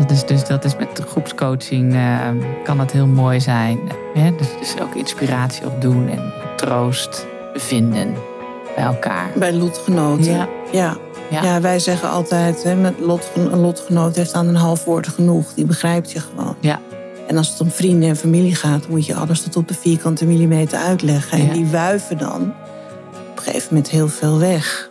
dat is dus dat is met groepscoaching uh, kan dat heel mooi zijn. Hè? Dus, dus ook inspiratie opdoen en troost vinden bij elkaar. Bij lotgenoten. Ja. ja. Ja. wij zeggen altijd, hè, met lot, een lotgenoot heeft aan een half woord genoeg. Die begrijpt je gewoon. Ja. En als het om vrienden en familie gaat, moet je alles tot op de vierkante millimeter uitleggen. En die wuiven dan op een gegeven moment heel veel weg.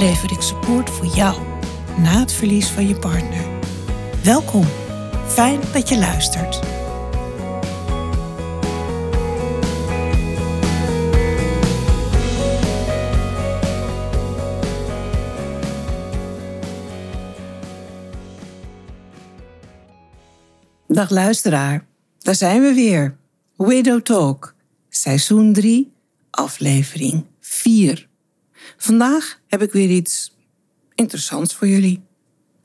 lever ik support voor jou na het verlies van je partner. Welkom, fijn dat je luistert. Dag luisteraar, daar zijn we weer. Widow Talk, seizoen 3, aflevering 4. Vandaag heb ik weer iets interessants voor jullie.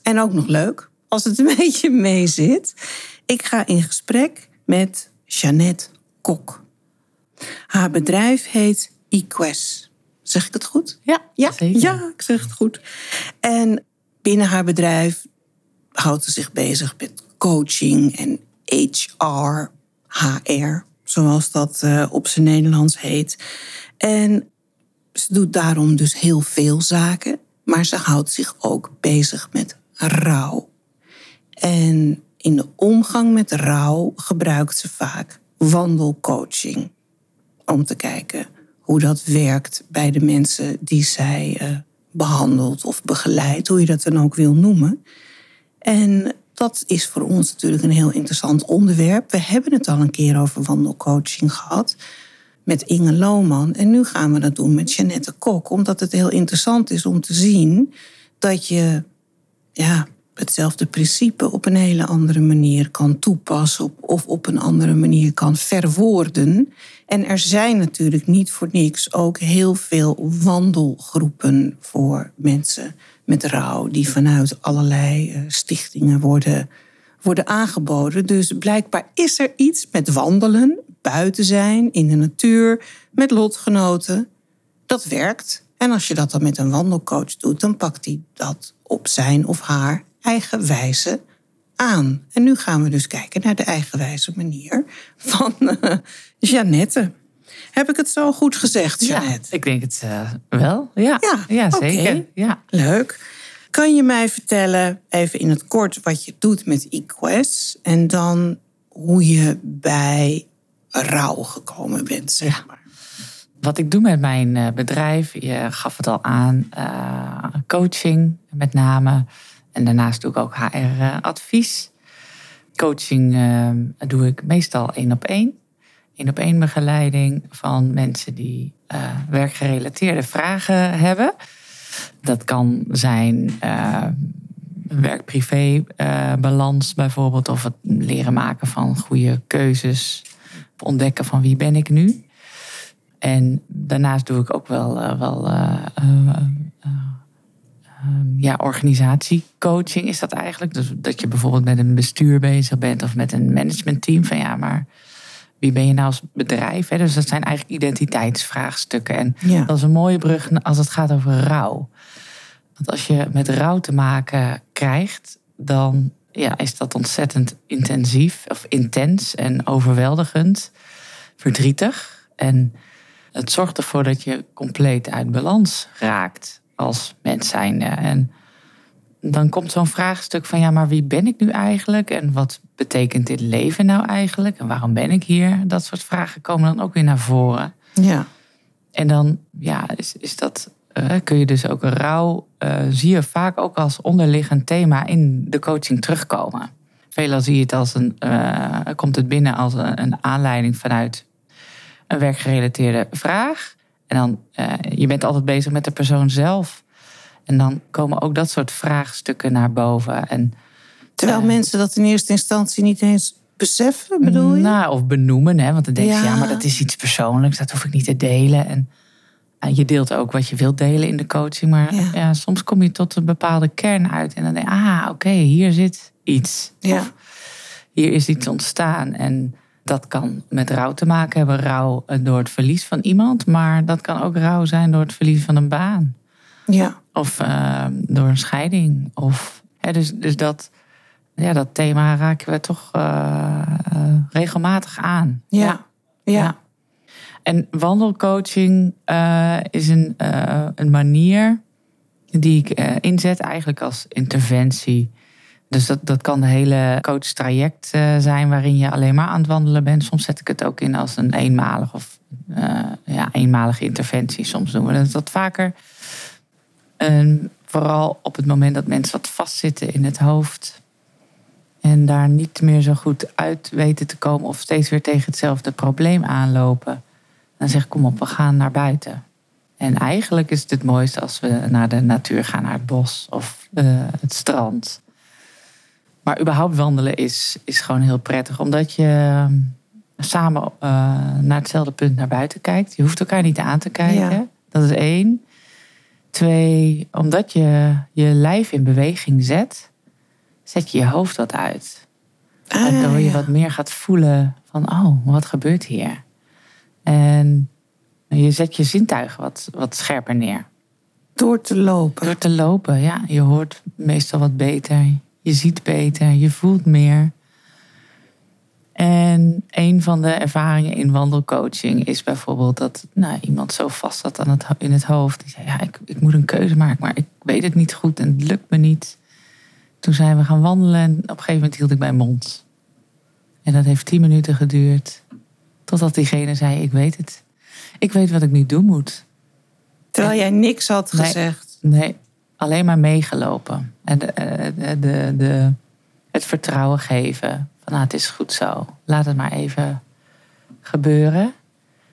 En ook nog leuk, als het een beetje mee zit. Ik ga in gesprek met Jeannette Kok. Haar bedrijf heet eQuest. Zeg ik het goed? Ja, ja, zeker. ja, ik zeg het goed. En binnen haar bedrijf houdt ze zich bezig met coaching en HR, HR, zoals dat uh, op zijn Nederlands heet. En ze doet daarom dus heel veel zaken, maar ze houdt zich ook bezig met rouw. En in de omgang met rouw gebruikt ze vaak wandelcoaching. Om te kijken hoe dat werkt bij de mensen die zij uh, behandelt of begeleidt, hoe je dat dan ook wil noemen. En dat is voor ons natuurlijk een heel interessant onderwerp. We hebben het al een keer over wandelcoaching gehad met Inge Lohman. En nu gaan we dat doen met Jeannette Kok, omdat het heel interessant is om te zien dat je ja, hetzelfde principe op een hele andere manier kan toepassen of op een andere manier kan verwoorden. En er zijn natuurlijk niet voor niks ook heel veel wandelgroepen voor mensen met rouw, die vanuit allerlei eh, stichtingen worden, worden aangeboden. Dus blijkbaar is er iets met wandelen, buiten zijn, in de natuur, met lotgenoten. Dat werkt. En als je dat dan met een wandelcoach doet, dan pakt hij dat op zijn of haar eigen wijze aan. En nu gaan we dus kijken naar de eigenwijze manier van uh, Jeannette. Heb ik het zo goed gezegd, Jeannette? Ja, ik denk het uh, wel. Ja, ja, ja zeker. Okay. Ja. Leuk. Kan je mij vertellen, even in het kort, wat je doet met eQuest en dan hoe je bij rouw gekomen bent, zeg maar? Wat ik doe met mijn uh, bedrijf, je gaf het al aan, uh, coaching met name. En daarnaast doe ik ook HR-advies. Coaching doe ik meestal één op één één op één begeleiding van mensen die uh, werkgerelateerde vragen hebben. Dat kan zijn werk-privé-balans bijvoorbeeld, of het leren maken van goede keuzes, ontdekken van wie ben ik nu. En daarnaast doe ik ook wel, wel ja, organisatiecoaching is dat eigenlijk. Dus dat je bijvoorbeeld met een bestuur bezig bent of met een managementteam. Van ja, maar wie ben je nou als bedrijf? Hè? Dus dat zijn eigenlijk identiteitsvraagstukken. En Ja. dat is een mooie brug als het gaat over rouw. Want als je met rouw te maken krijgt, dan ja, is dat ontzettend intensief of intens en overweldigend, verdrietig. En het zorgt ervoor dat je compleet uit balans raakt als mens zijnde. En dan komt zo'n vraagstuk van ja, maar wie ben ik nu eigenlijk? En wat betekent dit leven nou eigenlijk? En waarom ben ik hier? Dat soort vragen komen dan ook weer naar voren. Ja. En dan ja, is, is dat, uh, kun je dus ook rouw, uh, zie je vaak ook als onderliggend thema in de coaching terugkomen. Veelal zie je het als een, uh, komt het binnen als een, een aanleiding vanuit een werkgerelateerde vraag. En dan, uh, je bent altijd bezig met de persoon zelf. En dan komen ook dat soort vraagstukken naar boven. En, Terwijl mensen dat in eerste instantie niet eens beseffen, bedoel je? Nou, of benoemen, hè? want dan denk je, ja. ja, maar dat is iets persoonlijks, dat hoef ik niet te delen. En je deelt ook wat je wilt delen in de coaching, maar ja. ja soms kom je tot een bepaalde kern uit. En dan denk je, ah, oké, okay, hier zit iets. Ja. Of hier is iets ontstaan. En dat kan met rouw te maken hebben. Rouw door het verlies van iemand. Maar dat kan ook rouw zijn door het verlies van een baan. Ja. Of uh, door een scheiding. Of, hè, dus, dus dat, ja, dat thema raken we toch uh, uh, regelmatig aan. Ja. ja. ja. En wandelcoaching is een, een manier die ik inzet eigenlijk als interventie dus dat, dat kan de hele coach-traject zijn waarin je alleen maar aan het wandelen bent. Soms zet ik het ook in als een eenmalig of ja, eenmalige interventie. Soms doen we dat wat vaker. En vooral op het moment dat mensen wat vastzitten in het hoofd. En daar niet meer zo goed uit weten te komen of steeds weer tegen hetzelfde probleem aanlopen. Dan zeg kom op, we gaan naar buiten. En eigenlijk is het het mooiste als we naar de natuur gaan, naar het bos of uh, het strand. Maar überhaupt wandelen is, is gewoon heel prettig. Omdat je ehm, samen uh, naar hetzelfde punt naar buiten kijkt. Je hoeft elkaar niet aan te kijken. Ja. Dat is één. Twee, omdat je je lijf in beweging zet, zet je je hoofd wat uit. Ah, Waardoor je wat meer gaat voelen van, oh, wat gebeurt hier? En je zet je zintuigen wat, wat scherper neer. Door te lopen. Door te lopen, ja. Je hoort meestal wat beter. Je ziet beter, je voelt meer. En een van de ervaringen in wandelcoaching is bijvoorbeeld dat nou, iemand zo vast zat aan het, in het hoofd. Die zei, ja, ik, ik moet een keuze maken, maar ik weet het niet goed en het lukt me niet. Toen zijn we gaan wandelen en op een gegeven moment hield ik mijn mond. En dat heeft tien minuten geduurd. Totdat diegene zei, ik weet het. Ik weet wat ik nu doen moet. Terwijl jij niks had Nee. gezegd. Nee, alleen maar meegelopen. En de, de, de, de, het vertrouwen geven. Van nou, het is goed zo. Laat het maar even gebeuren.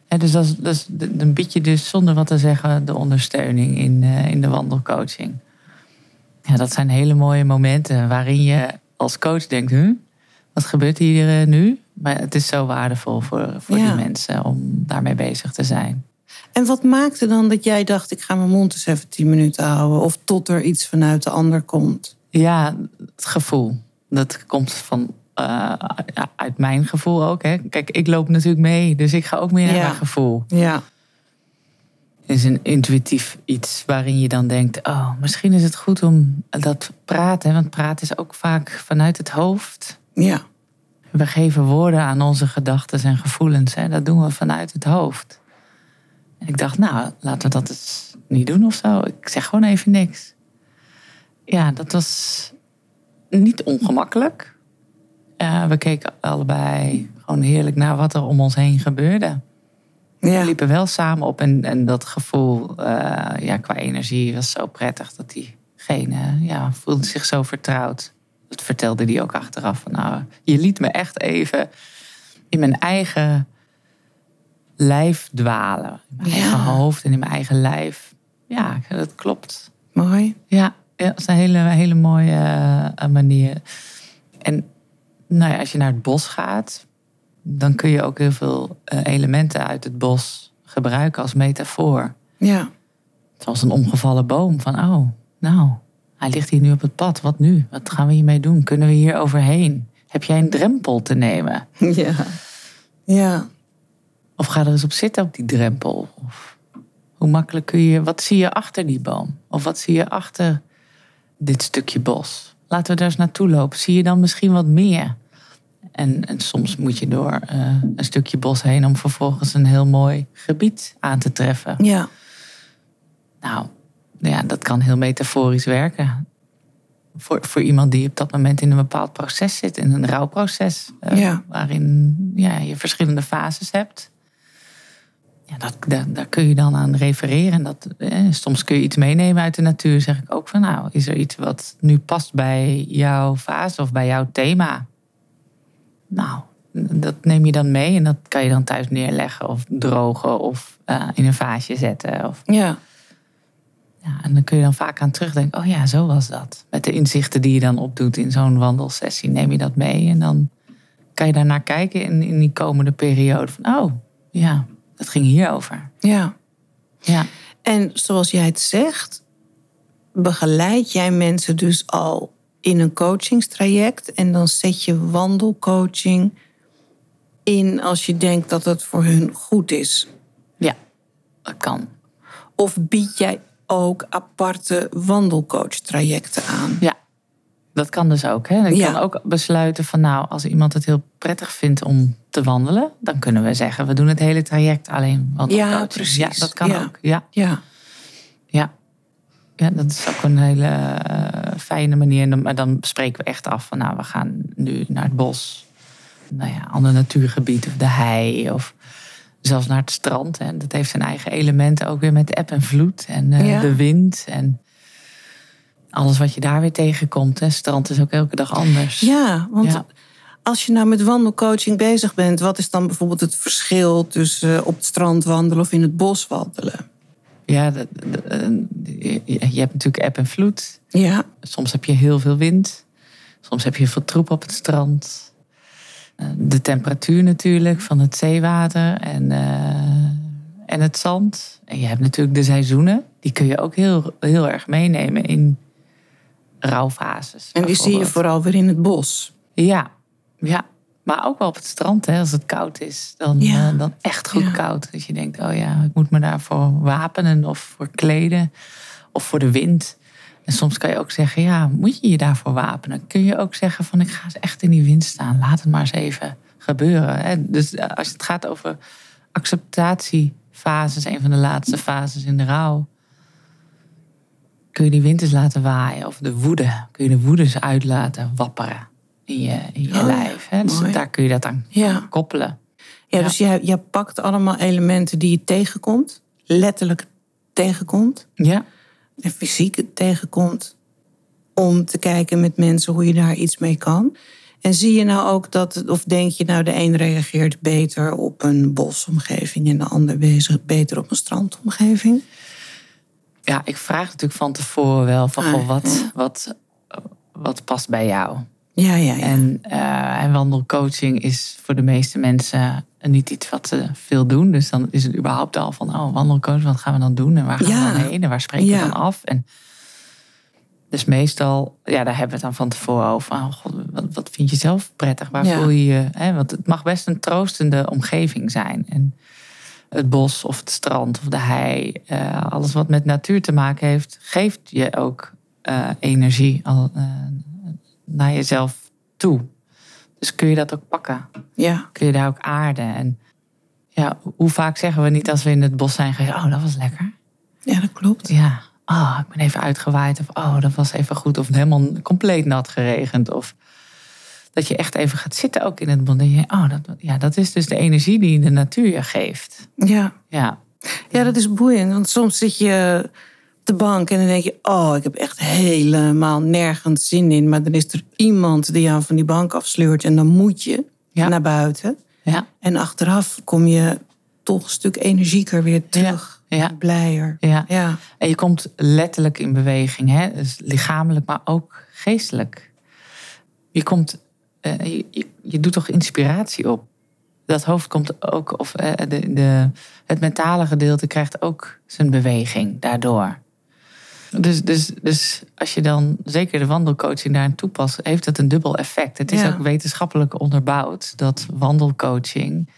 En dus dat, is- dat is- dan bied je dus zonder wat te zeggen de ondersteuning in, eh, in de wandelcoaching. Ja, dat zijn hele mooie momenten waarin je als coach denkt: wat gebeurt hier eh, nu? Maar het is zo waardevol voor, voor Ja. die mensen om daarmee bezig te zijn. En wat maakte dan dat jij dacht, ik ga mijn mond eens even tien minuten houden? Of tot er iets vanuit de ander komt? Ja, het gevoel. Dat komt van, eh, uit mijn gevoel ook. Hè. Kijk, ik loop natuurlijk mee, dus ik ga ook meer naar Ja. mijn gevoel. Ja. Het is een intuïtief iets waarin je dan denkt... oh, misschien is het goed om dat praten... want praten is ook vaak vanuit het hoofd. Ja. We geven woorden aan onze gedachten en gevoelens. Hè. Dat doen we vanuit het hoofd. En ik dacht, nou, laten we dat eens niet doen of zo. Ik zeg gewoon even niks. Ja, dat was niet ongemakkelijk. We keken allebei gewoon heerlijk naar wat er om ons heen gebeurde. We liepen wel samen op en, en dat gevoel eh, ja, qua energie was zo prettig dat diegene ja, voelde zich zo vertrouwd. Dat vertelde hij ook achteraf. Van, nou, je liet me echt even in mijn eigen lijf dwalen. In mijn Ja. eigen hoofd en in mijn eigen lijf. Ja, dat klopt. Mooi. Ja, ja dat is een hele, hele mooie eh, manier. En nou ja, als je naar het bos gaat, dan kun je ook heel veel eh, elementen uit het bos gebruiken als metafoor. Ja. Zoals een omgevallen boom. Van, oh, nou, hij ligt hier nu op het pad. Wat nu? Wat gaan we hiermee doen? Kunnen we hier overheen? Heb jij een drempel te nemen? Ja. Ja. Of ga er eens op zitten op die drempel? Of hoe makkelijk kun je... Wat zie je achter die boom? Of wat zie je achter dit stukje bos? Laten we daar eens naartoe lopen. Zie je dan misschien wat meer? En, en soms moet je door eh, een stukje bos heen... om vervolgens een heel mooi gebied aan te treffen. Ja. Nou, ja, dat kan heel metaforisch werken. Voor, voor iemand die op dat moment in een bepaald proces zit, in een rouwproces, eh, Ja. waarin ja, je verschillende fases hebt. Ja, dat, daar, daar kun je dan aan refereren. En Dat, eh, soms kun je iets meenemen uit de natuur. Zeg ik ook van, nou, is er iets wat nu past bij jouw fase of bij jouw thema? Nou, dat neem je dan mee en dat kan je dan thuis neerleggen of drogen of uh, in een vaasje zetten. Of, Ja. Ja, en dan kun je dan vaak aan terugdenken, oh ja, zo was dat. Met de inzichten die je dan opdoet in zo'n wandelsessie, neem je dat mee en dan kan je daarnaar kijken in, in die komende periode. Van, oh, ja, dat ging hierover. Ja. Ja. En zoals jij het zegt, begeleid jij mensen dus al in een coachingstraject en dan zet je wandelcoaching in als je denkt dat het voor hun goed is. ja, dat kan. Of bied jij ook aparte wandelcoach-trajecten aan? Ja, dat kan dus ook. Hè? Ik Ja. kan ook besluiten van nou, als iemand het heel prettig vindt om te wandelen, dan kunnen we zeggen, we doen het hele traject alleen wandelcoaching. Ja, precies. Ja, dat kan Ja. ook. Ja, Ja. ja. Ja, dat is ook een hele eh, fijne manier. Dan- Maar dan spreken we echt af van nou, we gaan nu naar het bos. Nou ja, ander natuurgebied of de hei of zelfs naar het strand. En dat heeft zijn eigen elementen ook weer met eb en vloed en eh, Ja. de wind en alles wat je daar weer tegenkomt. Hè. Strand is ook elke dag anders. Ja, want Ja. als je nou met wandelcoaching bezig bent, wat is dan bijvoorbeeld het verschil tussen eh, op het strand wandelen of in het bos wandelen? Ja, dat- dat- eh, je je hebt natuurlijk eb en vloed. Ja, Soms heb je heel veel wind. Soms heb je veel troep op het strand. Eh, De temperatuur natuurlijk van het zeewater en, eh, en het zand. En je hebt natuurlijk de seizoenen. Die kun je ook heel, heel erg meenemen in rouwfases. en die zie je vooral weer in het bos. Ja, ja. Maar ook wel op het strand, hè, als het koud is. Dan, Ja. eh, dan echt goed Ja. koud. Dat je denkt, oh ja, ik moet me daarvoor wapenen of voor kleden. Of voor de wind. En soms kan je ook zeggen, ja, moet je je daarvoor wapenen? Kun je ook zeggen van, ik ga eens echt in die wind staan. Laat het maar eens even gebeuren. Hè. Dus eh, als het gaat over acceptatiefases, een van de laatste fases in de rouw. Kun je die wind eens laten waaien. Of de woede. Kun je de woede eens uit laten wapperen in je, in je Oh lijf. Hè? Dus mooi. daar kun je dat aan Ja. koppelen. Ja, Ja. dus jij, jij pakt allemaal elementen die je tegenkomt, letterlijk tegenkomt, Ja, en fysiek tegenkomt, om te kijken met mensen hoe je daar iets mee kan. En zie je nou ook dat, of denk je nou de een reageert beter op een bosomgeving en de ander bezig, beter op een strandomgeving? ja, ik vraag natuurlijk van tevoren wel van, Ah, goh, wat, ja. wat, wat past bij jou? Ja, ja, ja. En, eh, en wandelcoaching is voor de meeste mensen niet iets wat ze veel doen. Dus dan is het überhaupt al van, oh, wandelcoach, wat gaan we dan doen? En waar gaan Ja. we dan heen? En waar spreken Ja. we dan af? En dus meestal, ja, daar hebben we het dan van tevoren over. Oh, god, wat, wat vind je zelf prettig? Waar Ja. voel je je? Hè? Want het mag best een troostende omgeving zijn. En het bos of het strand of de hei, eh, alles wat met natuur te maken heeft, geeft je ook eh, energie al, eh, naar jezelf toe. Dus kun je dat ook pakken? ja. Kun je daar ook aarden? En ja, hoe vaak zeggen we niet als we in het bos zijn geweest, oh, dat was lekker. ja, dat klopt. Ja, oh, ik ben even uitgewaaid. Of oh, dat was even goed. Of helemaal compleet nat geregend. Of dat je echt even gaat zitten ook in het bos. En je, oh, dat, ja, dat is dus de energie die de natuur je geeft. Ja. Ja, Ja, dat is boeiend. Want soms zit je de bank en dan denk je... oh, ik heb echt helemaal nergens zin in. Maar dan is er iemand die jou van die bank afsleurt... en dan moet je Ja. naar buiten. ja, En achteraf kom je toch een stuk energieker weer terug. ja. Blijer. ja. Ja. En je komt letterlijk in beweging, hè? Dus lichamelijk, maar ook geestelijk. Je komt, eh, je, je, je doet toch inspiratie op. Dat hoofd komt ook, of eh, de, de, het mentale gedeelte krijgt ook zijn beweging daardoor. Dus, dus, dus als je dan zeker de wandelcoaching daarin toepast, heeft dat een dubbel effect. Het is Ja. ook wetenschappelijk onderbouwd dat wandelcoaching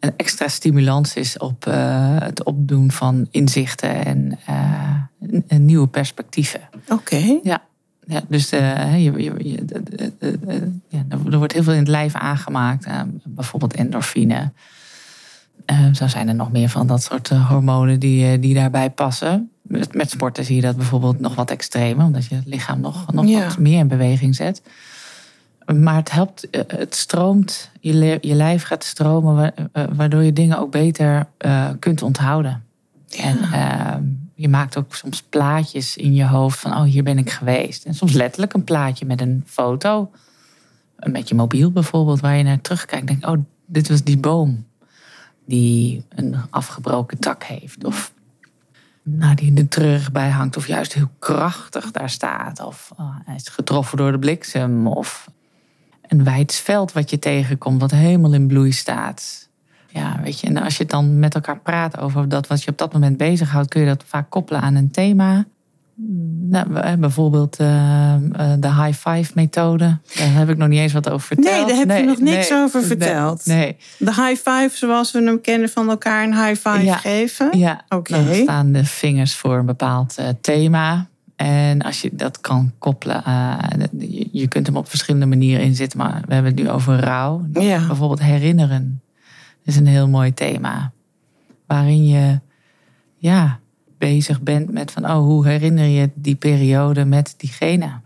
een extra stimulans is op eh, het opdoen van inzichten en, eh, en- nieuwe perspectieven. Oké. Ja, ja dus eh, je, je, je- ja, er wordt heel veel in het lijf aangemaakt. bijvoorbeeld endorfine. Zo zijn er nog meer van dat soort hormonen die, die daarbij passen. Met, met sporten zie je dat bijvoorbeeld nog wat extremer. Omdat je het lichaam nog, nog Ja. wat meer in beweging zet. Maar het helpt, eh, het stroomt, je, je lijf gaat stromen... eh, waardoor je dingen ook beter eh, kunt onthouden. En ehm, je maakt ook soms plaatjes in je hoofd van, oh, hier ben ik geweest. En soms letterlijk een plaatje met een foto met je mobiel bijvoorbeeld, waar je naar terugkijkt. Denk, oh, dit was die boom die een afgebroken tak heeft. Of nou, die er terug bij hangt. Of juist heel krachtig daar staat. Of oh, hij is getroffen door de bliksem. Of een wijd veld wat je tegenkomt, wat helemaal in bloei staat. Ja, weet je, en als je dan met elkaar praat over dat wat je op dat moment bezighoudt, kun je dat vaak koppelen aan een thema. Nou, bijvoorbeeld uh, de high five methode. Daar heb ik nog niet eens wat over verteld. Nee, daar heb nee, je nog niks over verteld. Nee, De high five zoals we hem kennen van elkaar een high five geven. Ja, oké. Dan staan de vingers voor een bepaald uh, thema. En als je dat kan koppelen, uh, je kunt hem op verschillende manieren inzetten. Maar we hebben het nu over rouw. Ja. Bijvoorbeeld herinneren is een heel mooi thema. Waarin je, ja, bezig bent met van, oh, hoe herinner je die periode met diegene?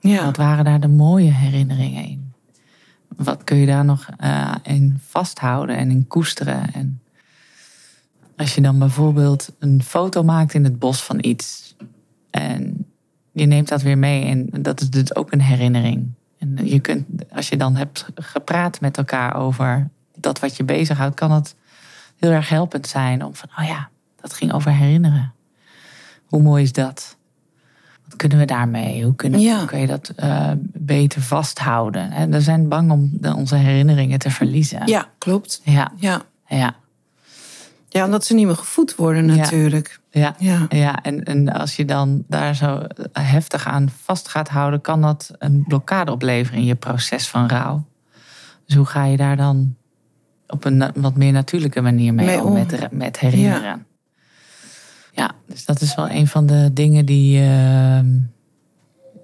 Ja. Wat waren daar de mooie herinneringen in? Wat kun je daar nog uh, in vasthouden en in koesteren? En als je dan bijvoorbeeld een foto maakt in het bos van iets en je neemt dat weer mee en dat is dus ook een herinnering. En je kunt, als je dan hebt gepraat met elkaar over dat wat je bezighoudt, kan het heel erg helpend zijn om van, oh ja, dat ging over herinneren. Hoe mooi is dat? Wat kunnen we daarmee? Hoe, kunnen, Ja. hoe kun je dat eh, beter vasthouden? En we zijn bang om onze herinneringen te verliezen. Ja, klopt. Ja, Ja. ja, ja, omdat ze niet meer gevoed worden natuurlijk. ja. Ja. Ja, en, en als je dan daar zo heftig aan vast gaat houden, kan dat een blokkade opleveren in je proces van rouw. Dus hoe ga je daar dan op een wat meer natuurlijke manier mee, Mee om om. met, met herinneren? Ja. dus dat is wel een van de dingen die, ehm,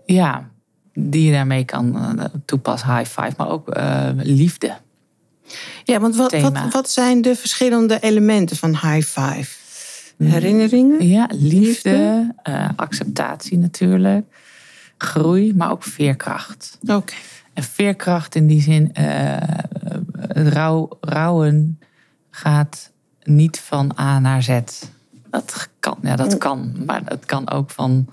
ja, die je daarmee kan eh, toepassen. High five, maar ook eh, liefde. Ja, want wat, wat, wat zijn de verschillende elementen van high five? Herinneringen? Ja, liefde, Liefde. eh, acceptatie natuurlijk, groei, maar ook veerkracht. Oké. En veerkracht in die zin, rouw, rouwen gaat niet van A naar Z. Dat kan, ja, dat kan. Maar het kan ook van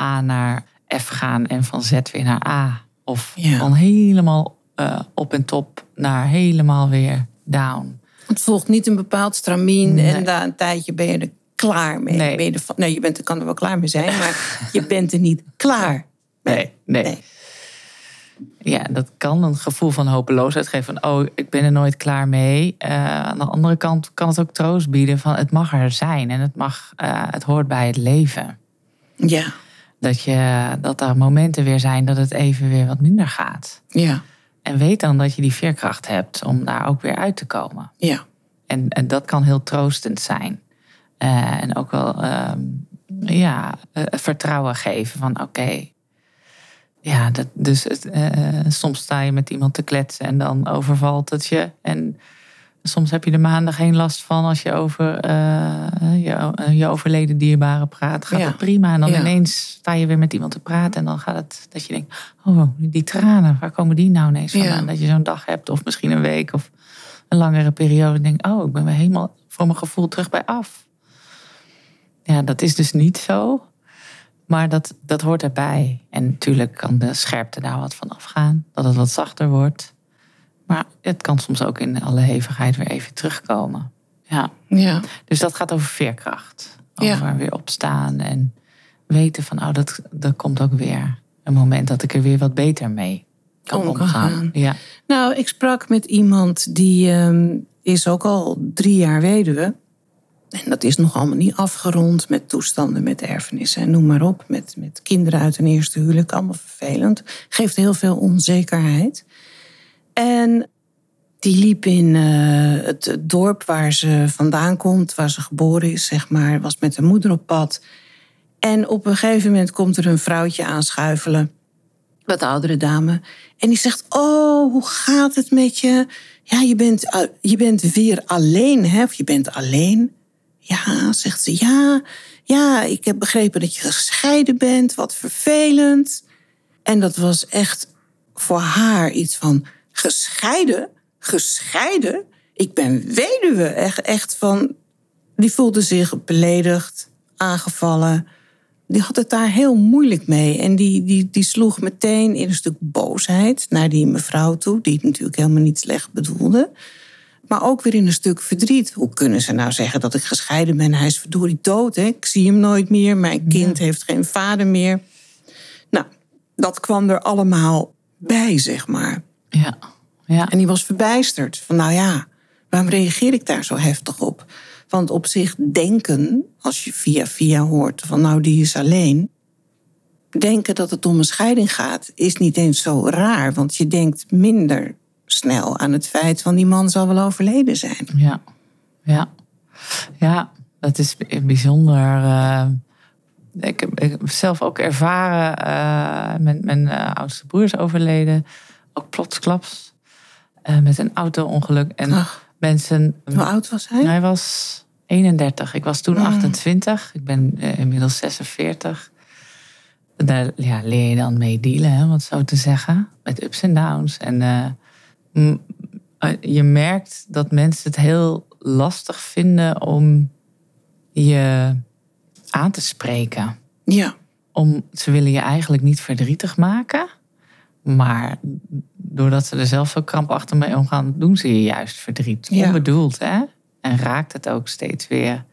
A naar F gaan en van Z weer naar A. Of Ja. van helemaal eh, op en top naar helemaal weer down. Het volgt niet een bepaald stramien Nee. en na een tijdje ben je er klaar mee. Nee. Ben je er je bent er, kan er wel klaar mee zijn, maar je bent er niet klaar. Nee, nee. Nee. Ja, dat kan een gevoel van hopeloosheid geven. Van, oh, ik ben er nooit klaar mee. Eh, aan de andere kant kan het ook troost bieden van het mag er zijn. En het, mag, eh, het hoort bij het leven. Ja, Dat, je, dat er momenten weer zijn dat het even weer wat minder gaat. ja, En weet dan dat je die veerkracht hebt om daar ook weer uit te komen. ja. En, en dat kan heel troostend zijn. Eh, en ook wel ehm, ja, vertrouwen geven van oké. Ja, dat, dus het, eh, soms sta je met iemand te kletsen en dan overvalt het je. En soms heb je er maanden geen last van als je over eh, je, je overleden dierbare praat. Gaat Ja. het prima. En dan Ja. ineens sta je weer met iemand te praten. En dan gaat het dat je denkt, oh, die tranen, waar komen die nou ineens vandaan? Ja. Dat je zo'n dag hebt of misschien een week of een langere periode. En denk, oh, ik ben weer helemaal voor mijn gevoel terug bij af. Ja, dat is dus niet zo. Maar dat, dat hoort erbij. En natuurlijk kan de scherpte daar wat van afgaan. Dat het wat zachter wordt. Maar het kan soms ook in alle hevigheid weer even terugkomen. Ja. ja. Dus dat gaat over veerkracht. Ja. Over weer opstaan en weten van, oh, dat, dat komt ook weer. Een moment dat ik er weer wat beter mee kan Om kan omgaan. gaan. Ja. Nou, ik sprak met iemand die ehm, is ook al drie jaar weduwe. En dat is nog allemaal niet afgerond met toestanden met erfenissen en noem maar op. Met, met kinderen uit een eerste huwelijk, allemaal vervelend. Geeft heel veel onzekerheid. En die liep in eh, het dorp waar ze vandaan komt, waar ze geboren is, zeg maar. Was met haar moeder op pad. En op een gegeven moment komt er een vrouwtje aanschuifelen wat oudere dame. En die zegt: Oh, hoe gaat het met je? Ja, je bent, a- je bent weer alleen, hè? Of je bent alleen. Ja, zegt ze. Ja, ja, ik heb begrepen dat je gescheiden bent. Wat vervelend. En dat was echt voor haar iets van: gescheiden? Gescheiden? Ik ben weduwe. Echt, echt van. Die voelde zich beledigd, aangevallen. die had het daar heel moeilijk mee. En die, die, die sloeg meteen in een stuk boosheid naar die mevrouw toe, die het natuurlijk helemaal niet slecht bedoelde. Maar ook weer in een stuk verdriet. Hoe kunnen ze nou zeggen dat ik gescheiden ben? Hij is verdorie dood. Hè? Ik zie hem nooit meer. Mijn kind heeft geen vader meer. Nou, dat kwam er allemaal bij, zeg maar. Ja. ja. En die was verbijsterd. Van nou ja, waarom reageer ik daar zo heftig op? Want op zich denken, als je via via hoort van nou die is alleen. Denken dat het om een scheiding gaat, is niet eens zo raar. Want je denkt minder snel aan het feit van die man zal wel overleden zijn. Ja, ja. ja dat is bijzonder. Uh, ik, heb, ik, heb, zelf ook ervaren, uh, mijn, mijn uh, oudste broer is overleden, ook plotsklaps, met een auto-ongeluk. En Ach, mensen. hoe oud was hij? Hij was 31. Ik was toen mm. 28. Ik ben inmiddels 46. Daar ja, leer je dan mee dealen, hè, om het zo te zeggen. Met ups en downs. En je merkt dat mensen het heel lastig vinden om je aan te spreken. Ja. Om, ze willen je eigenlijk niet verdrietig maken. Maar doordat ze er zelf zo krampachtig mee omgaan, doen ze je juist verdriet. Ja. Onbedoeld, hè? En raakt het ook steeds weer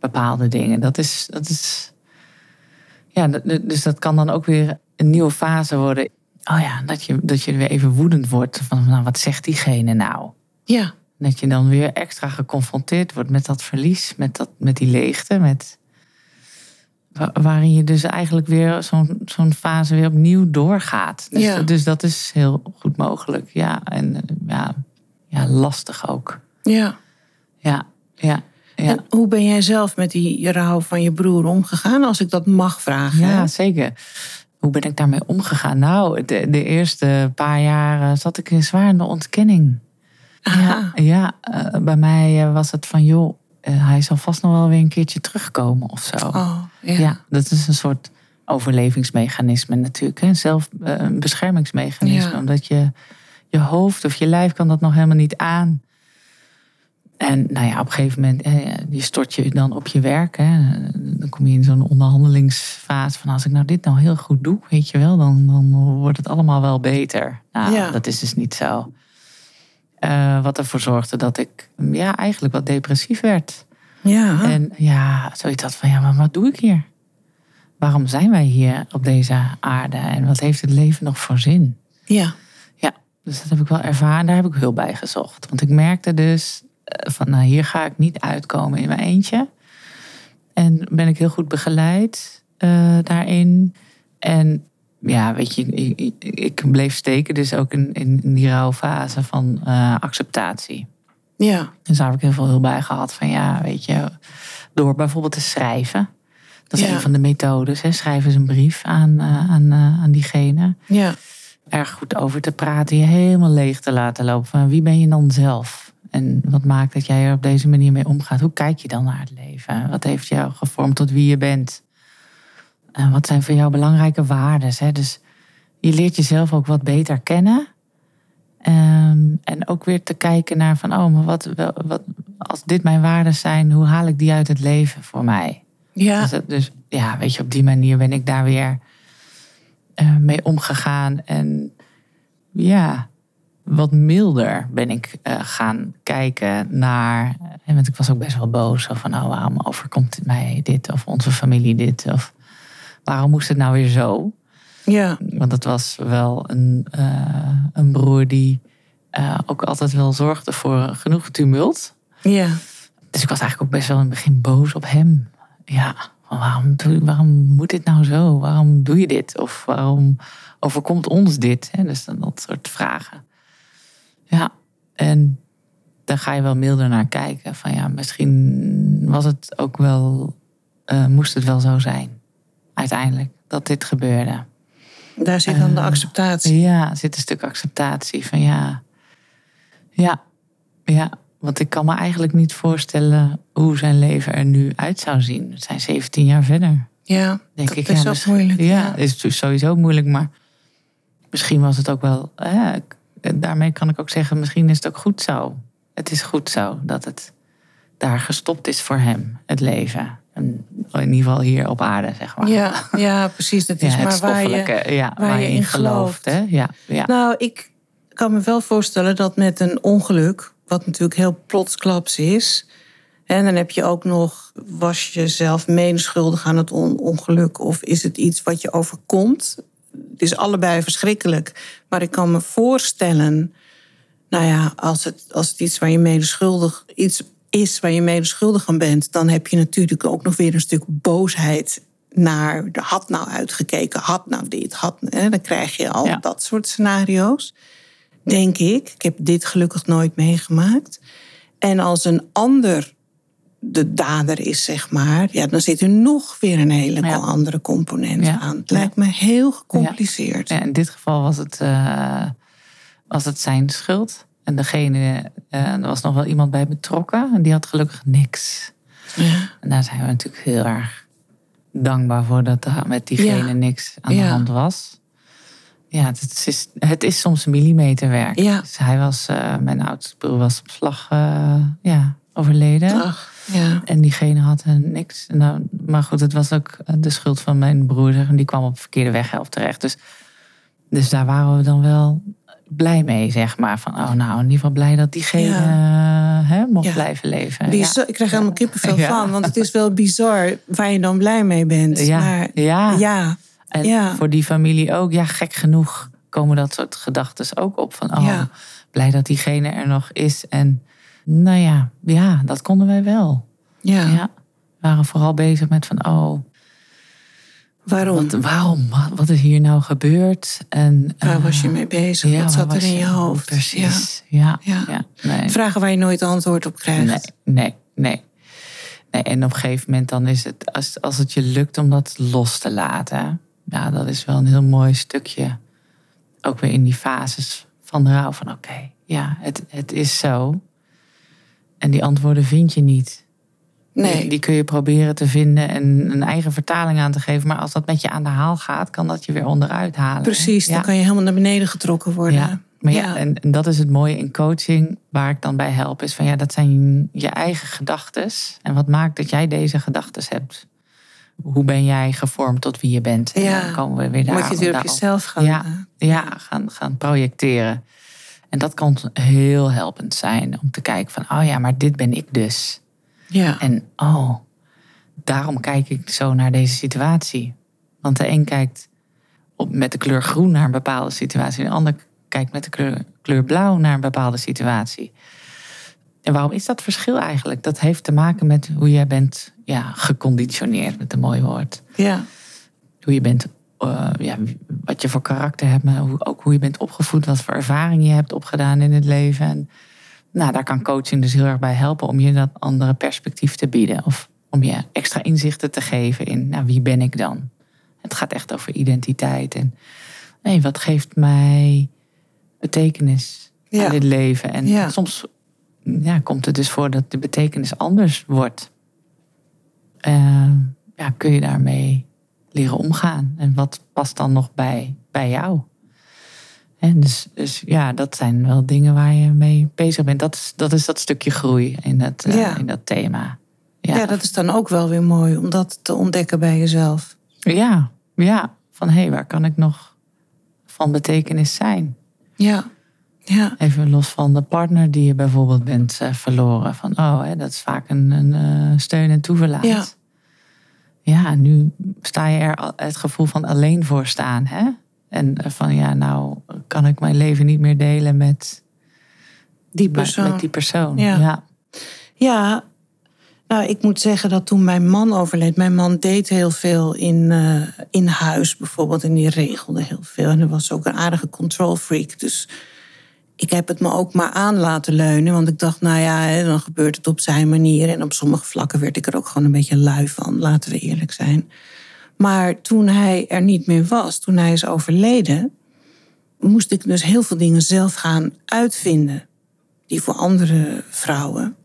bepaalde dingen. Dat is, dat is. Ja, dus dat kan dan ook weer een nieuwe fase worden oh ja, dat je, dat je weer even woedend wordt van, nou, wat zegt diegene nou? Ja. Dat je dan weer extra geconfronteerd wordt met dat verlies, met, dat, met die leegte, met, waarin je dus eigenlijk weer zo'n zo'n fase weer opnieuw doorgaat. Dus, Ja. dus dat is heel goed mogelijk, ja. En ja, ja lastig ook. Ja. Ja, ja, ja. En hoe ben jij zelf met die rouw van je broer omgegaan, als ik dat mag vragen? hè? Ja, zeker. Hoe ben ik daarmee omgegaan? Nou, de, de eerste paar jaar zat ik zwaar in de ontkenning. Aha. Ja, ja eh, bij mij eh, was het van, joh, eh, hij zal vast nog wel weer een keertje terugkomen of zo. Oh, ja. Ja, dat is een soort overlevingsmechanisme natuurlijk. Hè? Zelf een beschermingsmechanisme. Ja. Omdat je, je hoofd of je lijf kan dat nog helemaal niet aan. En nou ja, op een gegeven moment, eh, je stort je dan op je werk. Hè. Dan kom je in zo'n onderhandelingsfase van als ik nou dit nou heel goed doe, weet je wel, dan, dan wordt het allemaal wel beter. Nou, Ja. dat is dus niet zo. Eh, wat ervoor zorgde dat ik ja, eigenlijk wat depressief werd. Ja. En ja, zoiets had van, ja, maar wat doe ik hier? Waarom zijn wij hier op deze aarde? En wat heeft het leven nog voor zin? ja. Ja, dus dat heb ik wel ervaren. Daar heb ik hulp bij gezocht. Want ik merkte dus van, nou, hier ga ik niet uitkomen in mijn eentje. En ben ik heel goed begeleid eh, daarin. En ja, weet je, ik, ik- bleef steken dus ook in, in die rouwfase van eh, acceptatie. Ja. Dus daar heb ik heel veel hulp bij gehad. Van ja, weet je, door bijvoorbeeld te schrijven. Dat is Ja. een van de methodes. Hè. Schrijf eens een brief aan, eh, aan, eh, aan diegene. Ja. Erg goed over te praten. Je helemaal leeg te laten lopen. Van wie ben je dan zelf? En wat maakt dat jij er op deze manier mee omgaat? Hoe kijk je dan naar het leven? Wat heeft jou gevormd tot wie je bent? En wat zijn voor jou belangrijke waarden? Dus je leert jezelf ook wat beter kennen. Ehm, en ook weer te kijken naar van, oh, maar wat, wat, als dit mijn waarden zijn, hoe haal ik die uit het leven voor mij? Ja. Dus, dat- dus ja, weet je, op die manier ben ik daar weer eh, mee omgegaan. En ja, wat milder ben ik eh, gaan kijken naar. En want ik was ook best wel boos. Van, oh, waarom overkomt mij dit? Of onze familie dit? Of waarom moest het nou weer zo? Ja. Want het was wel een, eh, een broer die eh, ook altijd wel zorgde voor genoeg tumult. Ja. Dus ik was eigenlijk ook best wel in het begin boos op hem. Ja, waarom, doe, waarom moet dit nou zo? Waarom doe je dit? Of waarom overkomt ons dit? Hè, Dus dan dat soort vragen. Ja, en daar ga je wel milder naar kijken. Van ja, misschien was het ook wel, eh, moest het wel zo zijn. Uiteindelijk, dat dit gebeurde. Daar zit dan de acceptatie. Ja, zit een stuk acceptatie van ja. Ja, ja. Want ik kan me eigenlijk niet voorstellen hoe zijn leven er nu uit zou zien. Het zijn 17 jaar verder. Ja. Denk dat ik, is ja, ook mis- moeilijk. Ja, Ja. is dus sowieso moeilijk, maar misschien was het ook wel. Daarmee kan ik ook zeggen, misschien is het ook goed zo. Het is goed zo dat het daar gestopt is voor hem, het leven. En in ieder geval hier op aarde, zeg maar. Ja, ja precies. Dat is Ja, maar waar je, ja, waar, je in gelooft. Hè? Ja, ja. Nou, ik kan me wel voorstellen dat met een ongeluk, wat natuurlijk heel plotsklaps is. En dan heb je ook nog, was je zelf medeschuldig aan het on- ongeluk of is het iets wat je overkomt? Het is allebei verschrikkelijk. Maar ik kan me voorstellen, nou ja, als het, als het iets waar je medeschuldig iets is waar je medeschuldig aan bent, dan heb je natuurlijk ook nog weer een stuk boosheid naar de had nou uitgekeken, had nou dit, had. Hè, dan krijg je al Ja. dat soort scenario's. Denk ik. Ik heb dit gelukkig nooit meegemaakt. En als een ander de dader is, zeg maar, ja, dan zit er nog weer een hele Ja. andere component Ja. aan. Het lijkt me heel gecompliceerd. Ja, in dit geval was het, eh, was het zijn schuld. En degene, eh, er was nog wel iemand bij betrokken. En die had gelukkig niks. Ja. En daar zijn we natuurlijk heel erg dankbaar voor dat er met diegene niks aan de hand was. Ja, het is, het is soms millimeterwerk. Dus hij was, eh, mijn oudste broer was op slag ja, overleden. Ach, ja. En diegene had niks. Dan, maar goed, het was ook eh, de schuld van mijn broer. En die kwam op de verkeerde weghelft terecht. Dus, dus daar waren we dan wel blij mee, zeg maar. Van, oh nou, in ieder geval blij dat diegene eh, hè, mocht Ja. blijven leven. Bizar. Ik krijg helemaal kippenvel Ja. van, want het is wel bizar waar je dan blij mee bent. Ja, Maar ja. ja, En Ja. voor die familie ook, ja, gek genoeg komen dat soort gedachten ook op. Van, oh, Ja. blij dat diegene er nog is. En nou ja, ja, dat konden wij wel. ja. Ja. We waren vooral bezig met van, oh, waarom? wat, waarom? Wat, is hier nou gebeurd? En, Waar eh, was je mee bezig? ja, Wat zat er in je hoofd? Precies, ja. Ja. ja. nee. Vragen waar je nooit antwoord op krijgt. Nee, nee, nee. nee. En op een gegeven moment dan is het, als, als het je lukt om dat los te laten, ja, dat is wel een heel mooi stukje. Ook weer in die fases van de rouw. Van oké, ja, het, het is zo. En die antwoorden vind je niet. Nee. Die, die kun je proberen te vinden en een eigen vertaling aan te geven. Maar als dat met je aan de haal gaat, kan dat je weer onderuit halen. Precies, Ja. dan kan je helemaal naar beneden getrokken worden. Ja, maar ja, En, en dat is het mooie in coaching, waar ik dan bij help, is van ja, dat zijn je eigen gedachten. En wat maakt dat jij deze gedachten hebt? Hoe ben jij gevormd tot wie je bent? En Ja. dan komen we weer daar. Moet je het weer op jezelf gaan. Ja, ja gaan, gaan projecteren. En dat kan heel helpend zijn om te kijken van, oh ja, maar dit ben ik dus. ja. En oh, daarom kijk ik zo naar deze situatie. Want de een kijkt op, met de kleur groen naar een bepaalde situatie. En de ander kijkt met de kleur, kleur blauw naar een bepaalde situatie. En waarom is dat verschil eigenlijk? Dat heeft te maken met hoe jij bent ja, geconditioneerd, met een mooi woord. ja. Hoe je bent, eh, ja, wat je voor karakter hebt, maar hoe, ook hoe je bent opgevoed, wat voor ervaring je hebt opgedaan in het leven. En nou, daar kan coaching dus heel erg bij helpen om je dat andere perspectief te bieden. Of om je extra inzichten te geven in nou, wie ben ik dan? Het gaat echt over identiteit. En nee, wat geeft mij betekenis Ja. in dit leven? En Ja. soms ja, komt het dus voor dat de betekenis anders wordt. Eh, ja, kun je daarmee leren omgaan? En wat past dan nog bij, bij jou? En dus, dus ja, dat zijn wel dingen waar je mee bezig bent. Dat is dat, is dat stukje groei in dat, eh, Ja. in dat thema. Ja. dat is dan ook wel weer mooi om dat te ontdekken bij jezelf. Ja, ja. Van hé, hey, waar kan ik nog van betekenis zijn? Ja, ja, Even los van de partner die je bijvoorbeeld bent eh, verloren. Van oh, hè, dat is vaak een, een eh, steun en toeverlaat. Ja. Nu sta je er het gevoel van alleen voor staan. Hè? En eh, van ja, nou kan ik mijn leven niet meer delen met, die persoon. met die persoon. Ja. ja. Ja, nou, ik moet zeggen dat toen mijn man overleed, mijn man deed heel veel in, eh, in huis bijvoorbeeld en die regelde heel veel. En hij was ook een aardige control freak. Dus ik heb het me ook maar aan laten leunen, want ik dacht, nou ja, dan gebeurt het op zijn manier. En op sommige vlakken werd ik er ook gewoon een beetje lui van, laten we eerlijk zijn. Maar toen hij er niet meer was, toen hij is overleden, moest ik dus heel veel dingen zelf gaan uitvinden. Die voor andere vrouwen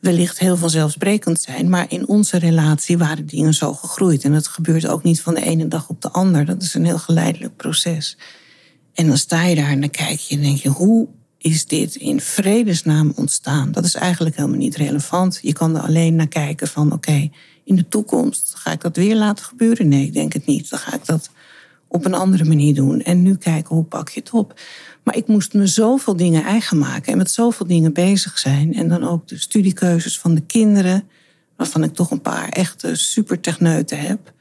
wellicht heel vanzelfsprekend zijn. Maar in onze relatie waren dingen zo gegroeid. En dat gebeurt ook niet van de ene dag op de ander. Dat is een heel geleidelijk proces. En dan sta je daar en dan kijk je en denk je... hoe is dit in vredesnaam ontstaan? Dat is eigenlijk helemaal niet relevant. Je kan er alleen naar kijken van oké, in de toekomst ga ik dat weer laten gebeuren? Nee, ik denk het niet. Dan ga ik dat op een andere manier doen. En nu kijken hoe pak je het op. Maar ik moest me zoveel dingen eigen maken en met zoveel dingen bezig zijn. En dan ook de studiekeuzes van de kinderen, waarvan ik toch een paar echte supertechneuten heb.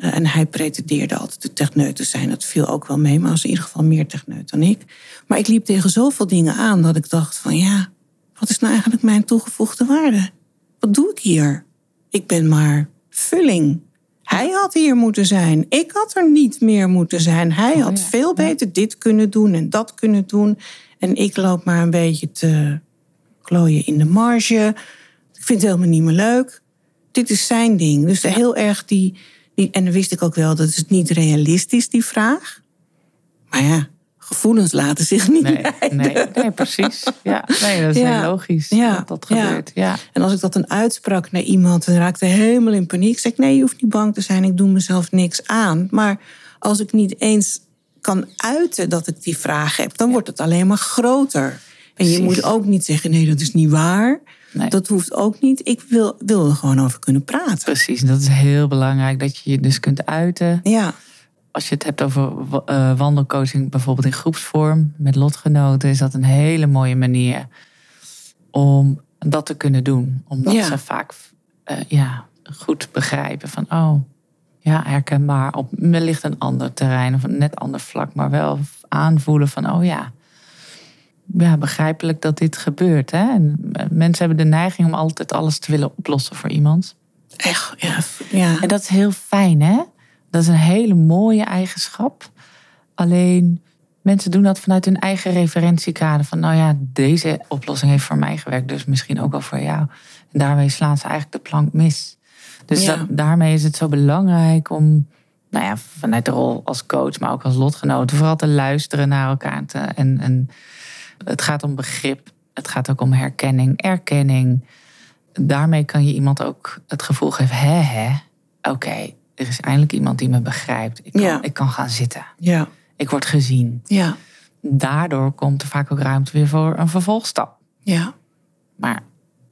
Eh, en hij pretendeerde altijd de techneut te zijn. Dat viel ook wel mee, maar was in ieder geval meer techneut dan ik. Maar ik liep tegen zoveel dingen aan dat ik dacht van ja, wat is nou eigenlijk mijn toegevoegde waarde? Wat doe ik hier? Ik ben maar vulling. Hij had hier moeten zijn. Ik had er niet meer moeten zijn. Hij Oh had ja, veel beter dit kunnen doen en dat kunnen doen. En ik loop maar een beetje te klooien in de marge. Ik vind het helemaal niet meer leuk. Dit is zijn ding. Dus heel erg die. En dan wist ik ook wel dat het niet realistisch, die vraag. Maar ja, gevoelens laten zich niet Nee, nee, nee, precies. Ja, nee, dat is Ja. heel logisch Ja, dat dat gebeurt. Ja. En als ik dat dan uitsprak naar iemand, dan raakte hij helemaal in paniek. Zeg ik, nee, je hoeft niet bang te zijn, ik doe mezelf niks aan. Maar als ik niet eens kan uiten dat ik die vraag heb, dan wordt het alleen maar groter. En je moet ook niet zeggen, nee, dat is niet waar. Nee. Dat hoeft ook niet. Ik wil, wil er gewoon over kunnen praten. Precies, dat is heel belangrijk dat je je dus kunt uiten. Ja, Als je het hebt over eh, wandelcoaching, bijvoorbeeld in groepsvorm met lotgenoten, is dat een hele mooie manier om dat te kunnen doen. Omdat Ja. ze vaak eh, ja, goed begrijpen van, oh, ja, herkenbaar op wellicht een ander terrein of een net ander vlak, maar wel aanvoelen van, oh ja, ja, begrijpelijk dat dit gebeurt. Hè? En eh, mensen hebben de neiging om altijd alles te willen oplossen voor iemand. echt. Ja, ja. En dat is heel fijn, hè? Dat is een hele mooie eigenschap. Alleen mensen doen dat vanuit hun eigen referentiekader. Van nou ja, deze oplossing heeft voor mij gewerkt, dus misschien ook wel voor jou. En daarmee slaan ze eigenlijk de plank mis. Dus Ja. dat- daarmee is het zo belangrijk om, nou ja, vanuit de rol als coach, maar ook als lotgenoot, vooral te luisteren naar elkaar. Te, en, en het gaat om begrip. Het gaat ook om herkenning, erkenning. Daarmee kan je iemand ook het gevoel geven: hè, hè, oké, er is eindelijk iemand die me begrijpt. Ik kan, Ja. ik kan gaan zitten. ja, Ik word gezien. ja, Daardoor komt er vaak ook ruimte weer voor een vervolgstap. ja. Maar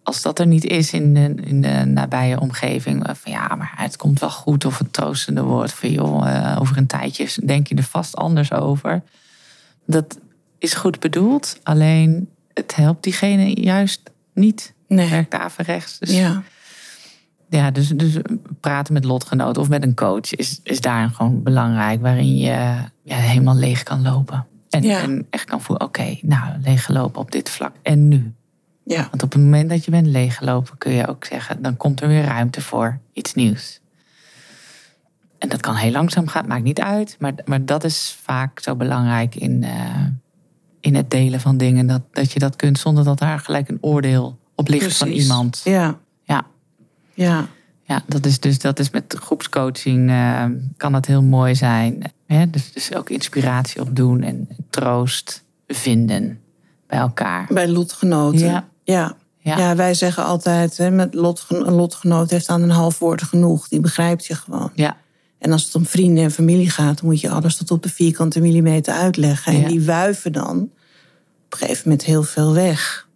als dat er niet is in de, in de nabije omgeving, eh, van ja, maar het komt wel goed, of het troostende woord van joh, eh, over een tijdje denk je er vast anders over. Dat is goed bedoeld, alleen het helpt diegene juist niet. Nee. Werkt averechts. Dus Ja, ja, dus, dus praten met lotgenoten of met een coach is, is daar gewoon belangrijk. Waarin je ja, helemaal leeg kan lopen. En, Ja. en echt kan voelen, oké, nou, leeggelopen op dit vlak. En nu? ja, Want op het moment dat je bent leeggelopen kun je ook zeggen... dan komt er weer ruimte voor iets nieuws. En dat kan heel langzaam gaan, maakt niet uit. Maar, maar dat is vaak zo belangrijk in, eh, in het delen van dingen. Dat, dat je dat kunt zonder dat daar gelijk een oordeel op ligt van iemand. ja, Ja. ja. Ja, dat is dus dat is met groepscoaching eh, kan dat heel mooi zijn. Hè? Dus, dus ook inspiratie opdoen en troost vinden bij elkaar. Bij lotgenoten. Ja. ja. Ja. Ja, wij zeggen altijd, hè, met lotgen, een lotgenoot heeft aan een half woord genoeg. Die begrijpt je gewoon. Ja, En als het om vrienden en familie gaat, moet je alles tot op de vierkante millimeter uitleggen. En Ja. die wuiven dan op een gegeven moment heel veel weg.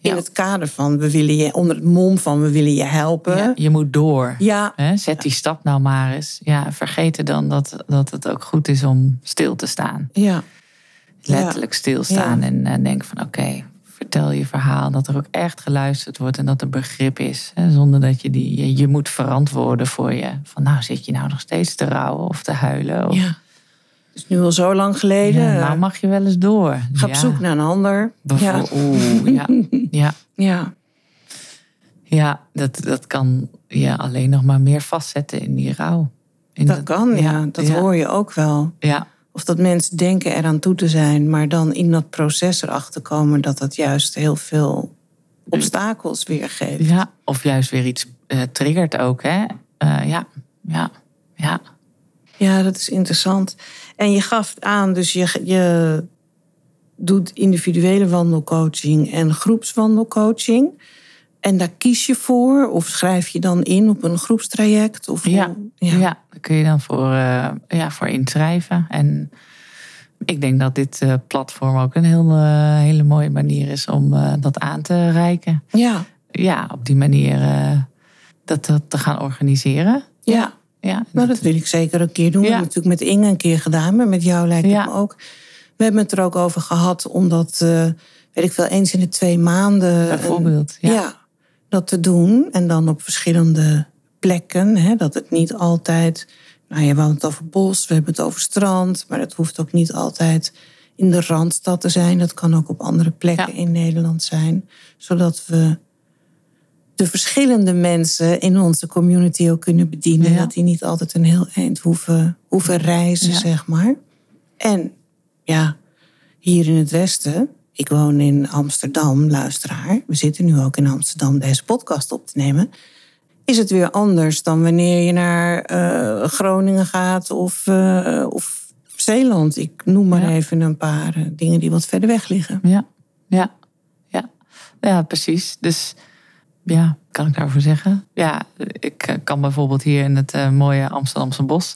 In Ja. het kader van, we willen je, onder het mom van, we willen je helpen. ja, je moet door. ja? Zet die stap nou maar eens. Ja, vergeten dan dat, dat het ook goed is om stil te staan. ja, Letterlijk stilstaan en eh, denk van oké, vertel je verhaal. Dat er ook echt geluisterd wordt en dat er begrip is. Hè? Zonder dat je die, je, je moet verantwoorden voor je. Van nou, zit je nou nog steeds te rouwen of te huilen? Of, ja. Het is nu al zo lang geleden. Ja, nou mag je wel eens door. Ga op Ja, zoek naar een ander. Ja, Oeh, ja. ja. ja, Ja, dat, dat kan je alleen nog maar meer vastzetten in die rouw. In dat kan, ja. Dat ja. hoor je ook wel. Ja, Of dat mensen denken eraan toe te zijn, maar dan in dat proces erachter komen dat dat juist heel veel obstakels weergeeft. ja, of juist weer iets eh, triggert ook, hè? Eh, ja, ja, ja. Ja, dat is interessant. En je gaf aan, dus je, je doet individuele wandelcoaching en groepswandelcoaching. En daar kies je voor, of schrijf je dan in op een groepstraject? Of Ja, hoe- ja. daar kun je dan voor, eh, ja, voor inschrijven. En Ik denk dat dit eh, platform ook een heel, eh, hele mooie manier is om dat aan te reiken. Ja, Ja, op die manier dat, dat te gaan organiseren. ja. Ja, Nou, dat wil ik zeker een keer doen. We Ja. hebben het natuurlijk met Inge een keer gedaan, maar met jou lijkt het me ook. We hebben het er ook over gehad, omdat, weet ik veel, eens in de twee maanden. Bijvoorbeeld, een- ja. Dat te doen. En dan op verschillende plekken. Hè, dat het niet altijd. Nou, je het over bos, we hebben het over strand. Maar het hoeft ook niet altijd in de randstad te zijn. Dat kan ook op andere plekken Ja. in Nederland zijn. Zodat we de verschillende mensen in onze community ook kunnen bedienen. Ja. Dat die niet altijd een heel eind hoeven, hoeven reizen, Ja. zeg maar. En ja, hier in het Westen, ik woon in Amsterdam, luisteraar. We zitten nu ook in Amsterdam deze podcast op te nemen. Is het weer anders dan wanneer je naar eh, Groningen gaat of, eh, of Zeeland? Ik noem maar Ja. even een paar eh, dingen die wat verder weg liggen. Ja, ja, ja. Ja, precies. Dus ja, kan ik daarover zeggen? Ja, ik kan bijvoorbeeld hier in het mooie Amsterdamse bos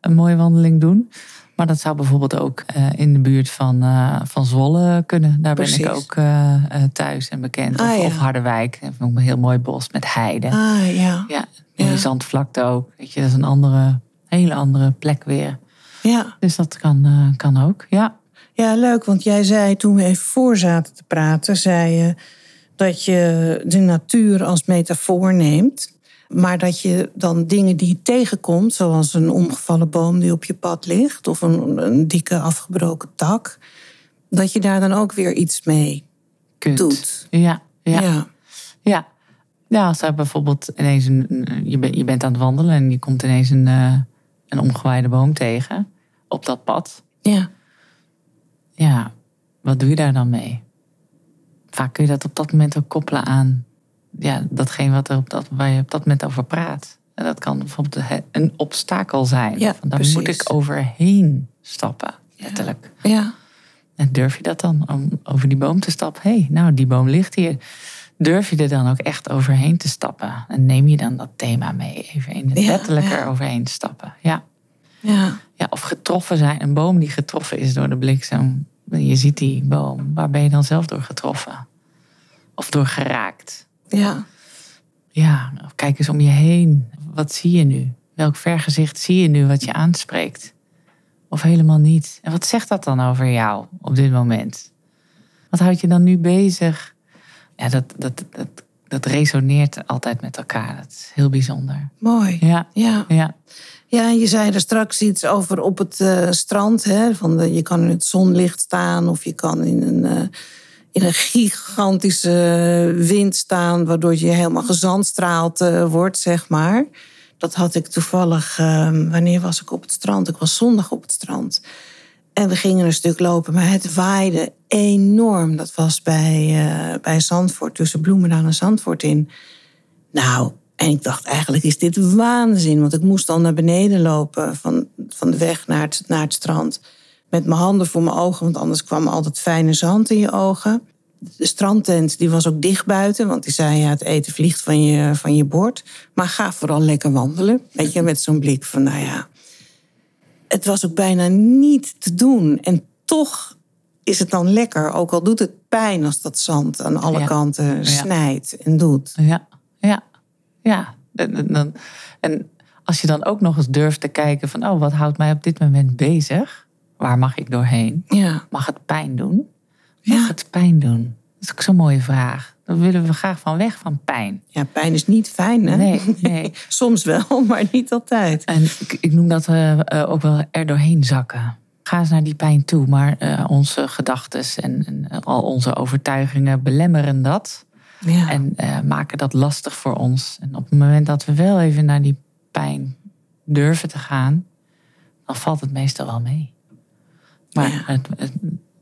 een mooie wandeling doen. Maar dat zou bijvoorbeeld ook eh, in de buurt van, eh, van Zwolle kunnen. Daar ben ik ook eh, thuis en bekend. Ah, of, ja. of Harderwijk. Een heel mooi bos met heide. Ah ja, Ja, Ja. mooie zandvlakte ook. Weet je, dat is een andere, hele andere plek weer. ja. Dus dat kan, kan ook, ja. Ja, leuk, want jij zei toen we even voor zaten te praten, zei je dat je de natuur als metafoor neemt. Maar dat je dan dingen die je tegenkomt, zoals een omgevallen boom die op je pad ligt, of een, een dikke afgebroken tak, dat je daar dan ook weer iets mee Kunt. doet. Ja, ja. ja. Ja. Ja, als er bijvoorbeeld ineens een, een- je, bent, je bent aan het wandelen en je komt ineens een, eh, een omgewaaide boom tegen op dat pad. ja. Ja, wat doe je daar dan mee? Vaak kun je dat op dat moment ook koppelen aan ja, datgene wat er op dat, waar je op dat moment over praat. En dat kan bijvoorbeeld een obstakel zijn. Ja, Van, daar precies. moet ik overheen stappen, letterlijk. Ja. En durf je dat dan om over die boom te stappen? Hé, hey, nou, die boom ligt hier. Durf je er dan ook echt overheen te stappen? En neem je dan dat thema mee? Even in het Ja, er overheen stappen. Ja. Ja. ja, of getroffen zijn. Een boom die getroffen is door de bliksem. Je ziet die boom. Waar ben je dan zelf door getroffen? Of door geraakt? Ja. Ja, kijk eens om je heen. Wat zie je nu? Welk vergezicht zie je nu wat je aanspreekt? Of helemaal niet? En wat zegt dat dan over jou op dit moment? Wat houdt je dan nu bezig? Ja, dat, dat, dat, dat resoneert altijd met elkaar. Dat is heel bijzonder. Mooi. Ja, Ja. ja, Ja, je zei er straks iets over op het eh, strand. Hè? Van de, je kan in het zonlicht staan of je kan in een, eh, in een gigantische wind staan... waardoor je helemaal gezandstraald eh, wordt, zeg maar. Dat had ik toevallig... eh, wanneer was ik op het strand? Ik was zondag op het strand. En we gingen een stuk lopen, maar het waaide enorm. Dat was bij, eh, bij Zandvoort, tussen Bloemendaal en Zandvoort in. Nou, en ik dacht eigenlijk is dit waanzin. Want ik moest al naar beneden lopen van, van de weg naar het, naar het strand. Met mijn handen voor mijn ogen, want anders kwam altijd fijne zand in je ogen. De strandtent die was ook dicht buiten, want die zei ja, het eten vliegt van je, van je bord. Maar ga vooral lekker wandelen. Weet je, met zo'n blik van nou ja. Het was ook bijna niet te doen. En toch is het dan lekker, ook al doet het pijn als dat zand aan alle Ja. kanten snijdt en doet. ja, ja. ja. En, en als je dan ook nog eens durft te kijken van... oh, wat houdt mij op dit moment bezig? Waar mag ik doorheen? Ja. Mag het pijn doen? Mag Ja. het pijn doen? Dat is ook zo'n mooie vraag. Dan willen we graag van weg van pijn. Ja, pijn is niet fijn, hè? Nee, nee. Soms wel, maar niet altijd. En ik, ik noem dat eh, ook wel er doorheen zakken. Ga eens naar die pijn toe, maar eh, onze gedachten en, en al onze overtuigingen belemmeren dat. Ja. En maken dat lastig voor ons. En op het moment dat we wel even naar die pijn durven te gaan, dan valt het meestal wel mee. Maar Ja. het, het-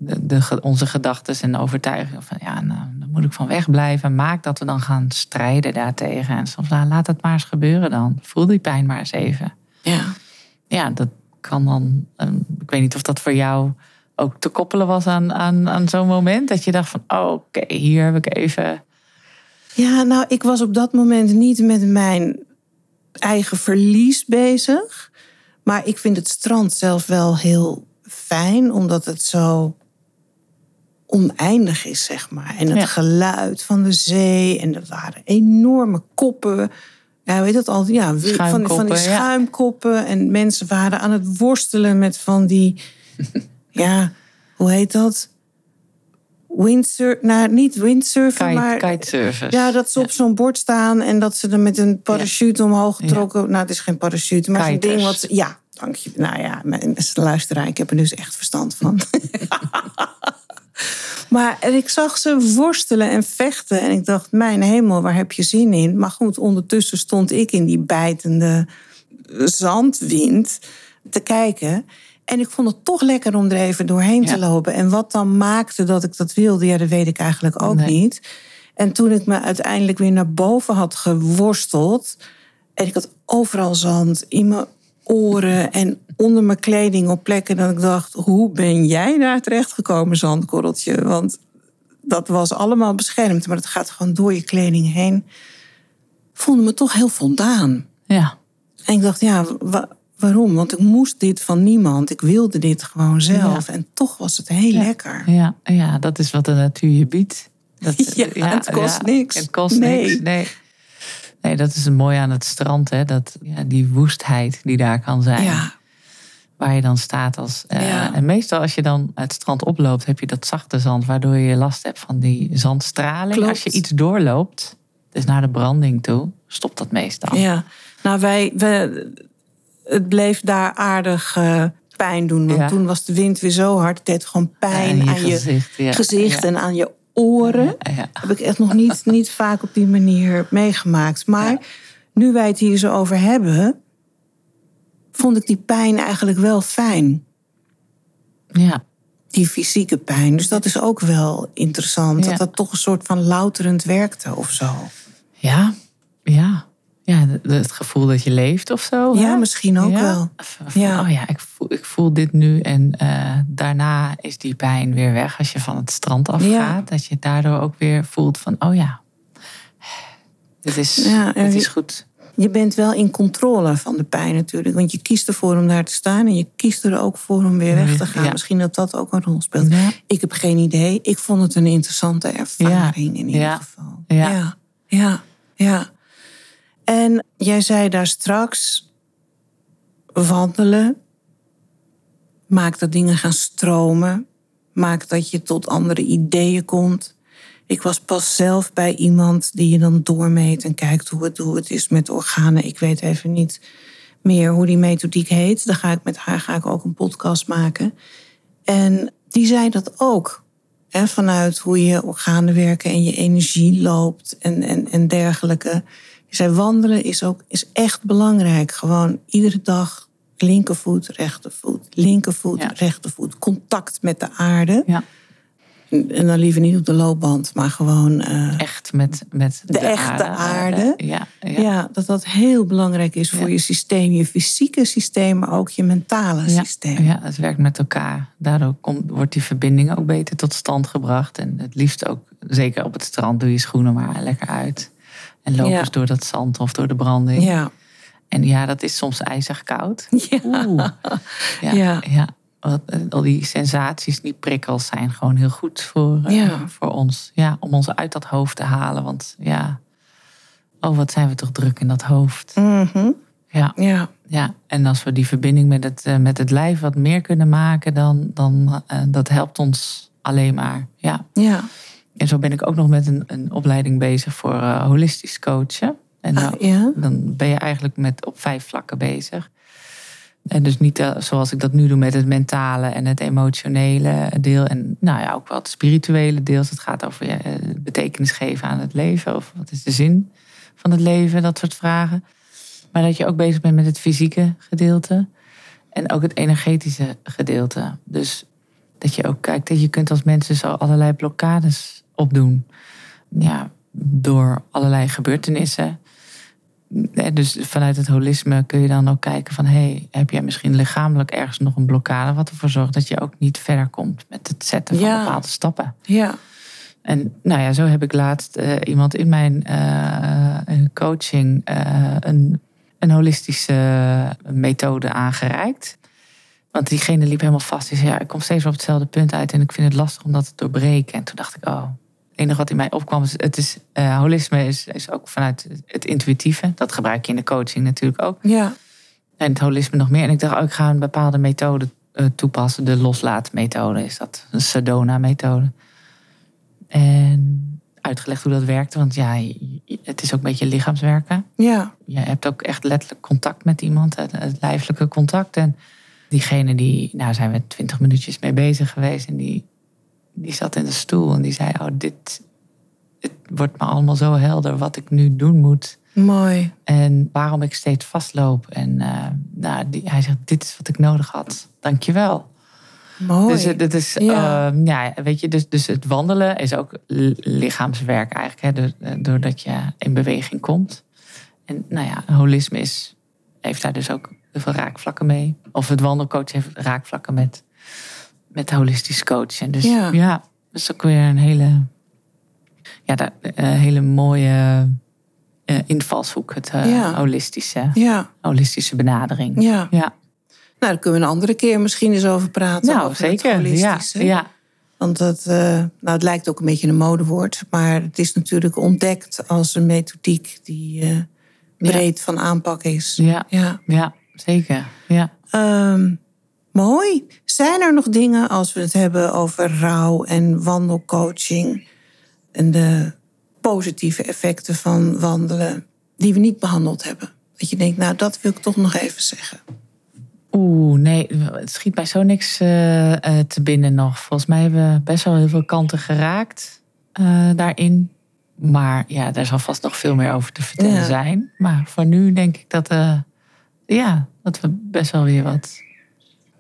de, onze gedachten en overtuigingen van ja, nou, dan moet ik van weg blijven. Maakt dat we dan gaan strijden daartegen. En soms nou, laat het maar eens gebeuren dan. Voel die pijn maar eens even. ja. Ja, dat kan dan. ehm, ik weet niet of dat voor jou ook te koppelen was aan, aan, aan zo'n moment. Dat je dacht van oh, oké, hier heb ik even. Ja, nou, ik was op dat moment niet met mijn eigen verlies bezig. Maar ik vind het strand zelf wel heel fijn omdat het zo oneindig is, zeg maar. En het Ja. geluid van de zee. En er waren enorme koppen. Ja, weet dat al? Ja, van, van die Schuimkoppen, ja. En mensen waren aan het worstelen met van die... ja, hoe heet dat? Windsurf... Nou, niet windsurfen, Kite, maar... kitesurfers. Ja, dat ze op zo'n bord staan en dat ze er met een parachute omhoog getrokken. Nou, het is geen parachute, maar zo'n Kiters. ding wat. ze- Ja, Nou ja, mijn beste luisteraar, ik heb er dus echt verstand van. maar ik zag ze worstelen en vechten en ik dacht, mijn hemel, waar heb je zin in? Maar goed, ondertussen stond ik in die bijtende zandwind te kijken. En ik vond het toch lekker om er even doorheen te lopen. En wat dan maakte dat ik dat wilde, ja, dat weet ik eigenlijk ook Nee. niet. En toen ik me uiteindelijk weer naar boven had geworsteld. En ik had overal zand in mijn oren en onder mijn kleding op plekken dat ik dacht: hoe ben jij daar terechtgekomen, zandkorreltje? Want dat was allemaal beschermd, maar het gaat gewoon door je kleding heen. Voelde me toch heel voldaan. Ja. En ik dacht, ja, wa- waarom? Want ik moest dit van niemand. Ik wilde dit gewoon zelf. En toch was het heel lekker. Ja, ja, dat is wat de natuur je biedt. Dat, Ja, het kost niks. Het kost Nee. niks, nee. Nee, dat is het mooie aan het strand, hè? Dat, ja, die woestheid die daar kan zijn. Ja, Waar je dan staat als... eh, Ja. En meestal als je dan het strand oploopt, heb je dat zachte zand... waardoor je last hebt van die zandstraling. Klopt. Als je iets doorloopt, dus naar de branding toe, stopt dat meestal. ja. Nou, wij, we, het bleef daar aardig eh, pijn doen. Want Ja. toen was de wind weer zo hard. Het deed gewoon pijn En aan je gezicht. ja. gezicht Ja. en aan je oren. Ja. heb ik echt nog niet, niet vaak op die manier meegemaakt. Maar Ja. nu wij het hier zo over hebben, vond ik die pijn eigenlijk wel fijn. ja. Die fysieke pijn. Dus dat is ook wel interessant. Ja. Dat dat toch een soort van louterend werkte of zo. Ja, ja. Ja, het gevoel dat je leeft of zo. Ja, hè? misschien ook Ja. wel. Van, Ja. Oh ja, ik voel, ik voel dit nu en eh, daarna is die pijn weer weg als je van het strand afgaat. Ja. Dat je daardoor ook weer voelt van, oh ja, dit is, Ja, dit is goed. Je bent wel in controle van de pijn natuurlijk. Want je kiest ervoor om daar te staan. En je kiest er ook voor om weer weg te gaan. Misschien dat dat ook een rol speelt. Ik heb geen idee. Ik vond het een interessante ervaring in ieder geval. Ja, ja, ja. En jij zei daar straks wandelen maakt dat dingen gaan stromen, maakt dat je tot andere ideeën komt. Ik was pas zelf bij iemand die je dan doormeet en kijkt hoe het, hoe het is met organen. Ik weet even niet meer hoe die methodiek heet. Daar ga ik met haar ga ik ook een podcast maken. En die zei dat ook. Hè, vanuit hoe je organen werken en je energie loopt en, en, en dergelijke. Zei wandelen is ook is echt belangrijk. Gewoon iedere dag linkervoet, rechtervoet, linkervoet, Ja. rechtervoet. Contact met de aarde. Ja, En dan liever niet op de loopband, maar gewoon. eh, echt met, met de, De echte aarde. Ja, ja. ja. dat dat heel belangrijk is voor Ja. je systeem, je fysieke systeem, maar ook je mentale Ja, systeem. ja, het werkt met elkaar. Daardoor komt, wordt die verbinding ook beter tot stand gebracht. En het liefst ook, zeker op het strand, doe je schoenen maar lekker uit. En Ja. eens door dat zand of door de branding. Ja. En ja, dat is soms ijzig koud. Ja. Oeh. Ja, Ja. eh, Al die sensaties, die prikkels zijn gewoon heel goed voor, eh, voor ons. Ja, om ons uit dat hoofd te halen. Want ja, oh wat zijn we toch druk in dat hoofd. Mhm. Ja, ja. ja. en als we die verbinding met het, eh, met het lijf wat meer kunnen maken, dan, dan dat helpt ons alleen maar. Ja. ja. En zo ben ik ook nog met een, een opleiding bezig voor eh, holistisch coachen. En Ah, nou, ja. dan ben je eigenlijk met op vijf vlakken bezig. En dus niet eh, zoals ik dat nu doe met het mentale en het emotionele deel. En nou ja, ook wel het spirituele deel. Het gaat over ja, eh, betekenis geven aan het leven. Of wat is de zin van het leven, dat soort vragen. Maar dat je ook bezig bent met het fysieke gedeelte. En ook het energetische gedeelte. Dus dat je ook kijkt dat je kunt als mensen zo allerlei blokkades opdoen. Ja, door allerlei gebeurtenissen. Eh, Dus vanuit het holisme kun je dan ook kijken van... hey, heb jij misschien lichamelijk ergens nog een blokkade... wat ervoor zorgt dat je ook niet verder komt met het zetten van Ja. bepaalde stappen. Ja. En nou ja, zo heb ik laatst eh, iemand in mijn eh, coaching... een, een holistische methode aangereikt. Want diegene liep helemaal vast. Die zei, ja, ik kom steeds op hetzelfde punt uit en ik vind het lastig om dat te doorbreken. En toen dacht ik, oh, enige wat in mij opkwam is, het is, eh, holisme is, is ook vanuit het intuïtieve. Dat gebruik je in de coaching natuurlijk ook. Ja. En het holisme nog meer. En ik dacht, oh, ik ga een bepaalde methode eh, toepassen. De loslaatmethode is dat. Een Sedona-methode. En uitgelegd hoe dat werkte. Want ja, het is ook een beetje lichaamswerken. Ja. Je hebt ook echt letterlijk contact met iemand. Het, het lijfelijke contact. En diegene die, nou zijn we twintig minuutjes mee bezig geweest. En die, die zat in de stoel en die zei, oh dit... Het wordt me allemaal zo helder wat ik nu doen moet. Mooi. En waarom ik steeds vastloop. En eh, nou, die, hij zegt, dit is wat ik nodig had. Dankjewel. Mooi. Dus het het is, Ja. ja. ja, weet je, dus, dus het wandelen is ook li- lichaamswerk eigenlijk. Hè, do- eh, doordat je in beweging komt. En nou ja, holisme is, heeft daar dus ook heel veel raakvlakken mee. Of het wandelcoach heeft raakvlakken met, met holistisch coachen. Dus Ja. ja, dus dan kun je een hele, ja, daar, een hele mooie eh, invalshoek. Het eh, Ja. holistische, ja. holistische benadering. Ja. Ja, Nou, daar kunnen we een andere keer misschien eens over praten. nou over het zeker. Ja, holistische. ja, Want dat, eh, nou, het lijkt ook een beetje een modewoord. Maar het is natuurlijk ontdekt als een methodiek die eh, breed van aanpak is. ja, Ja. ja, zeker. Ja. Ehm, mooi. Zijn er nog dingen als we het hebben over rouw en wandelcoaching en de positieve effecten van wandelen die we niet behandeld hebben? Dat je denkt, nou, dat wil ik toch nog even zeggen. Oeh, nee, het schiet mij zo niks eh, eh, te binnen nog. Volgens mij hebben we best wel heel veel kanten geraakt eh, daarin. Maar ja, daar zal vast nog veel meer over te vertellen Ja. zijn. Maar voor nu denk ik dat, ja, dat we best wel weer wat